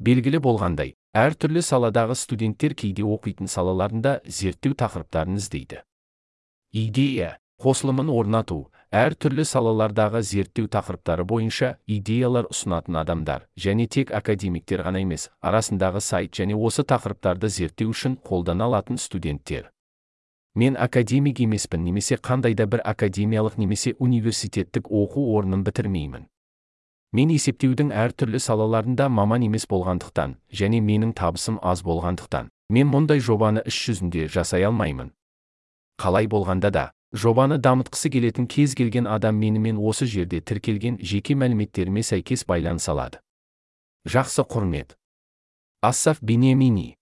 белгілі болғандай әртүрлі саладағы студенттер кейде оқитын салаларында зерттеу тақырыптарын іздейді. Идея қосылымын орнату әртүрлі салалардағы зерттеу тақырыптары бойынша идеялар ұсынатын адамдар және тек академиктер ғана емес арасындағы сайт және осы тақырыптарды зерттеу үшін қолдана алатын студенттер. Мен академик емеспін немесе қандай да бір академиялық немесе университеттік оқу орнын бітірмеймін. Мен есептеудің әртүрлі салаларында маман емес болғандықтан және менің табысым аз болғандықтан мен мұндай жобаны іс жүзінде жасай алмаймын. Қалай болғанда да жобаны дамытқысы келетін кез келген адам менімен осы жерде тіркелген жеке мәліметтеріме сәйкес байланыса алады. Жақсы құрмет. Ассаф бенемини.